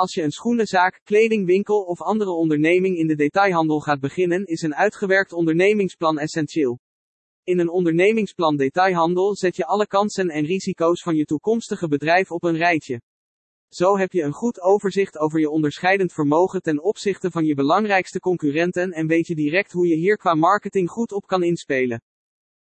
Als je een schoenenzaak, kledingwinkel of andere onderneming in de detailhandel gaat beginnen, is een uitgewerkt ondernemingsplan essentieel. In een ondernemingsplan detailhandel zet je alle kansen en risico's van je toekomstige bedrijf op een rijtje. Zo heb je een goed overzicht over je onderscheidend vermogen ten opzichte van je belangrijkste concurrenten en weet je direct hoe je hier qua marketing goed op kan inspelen.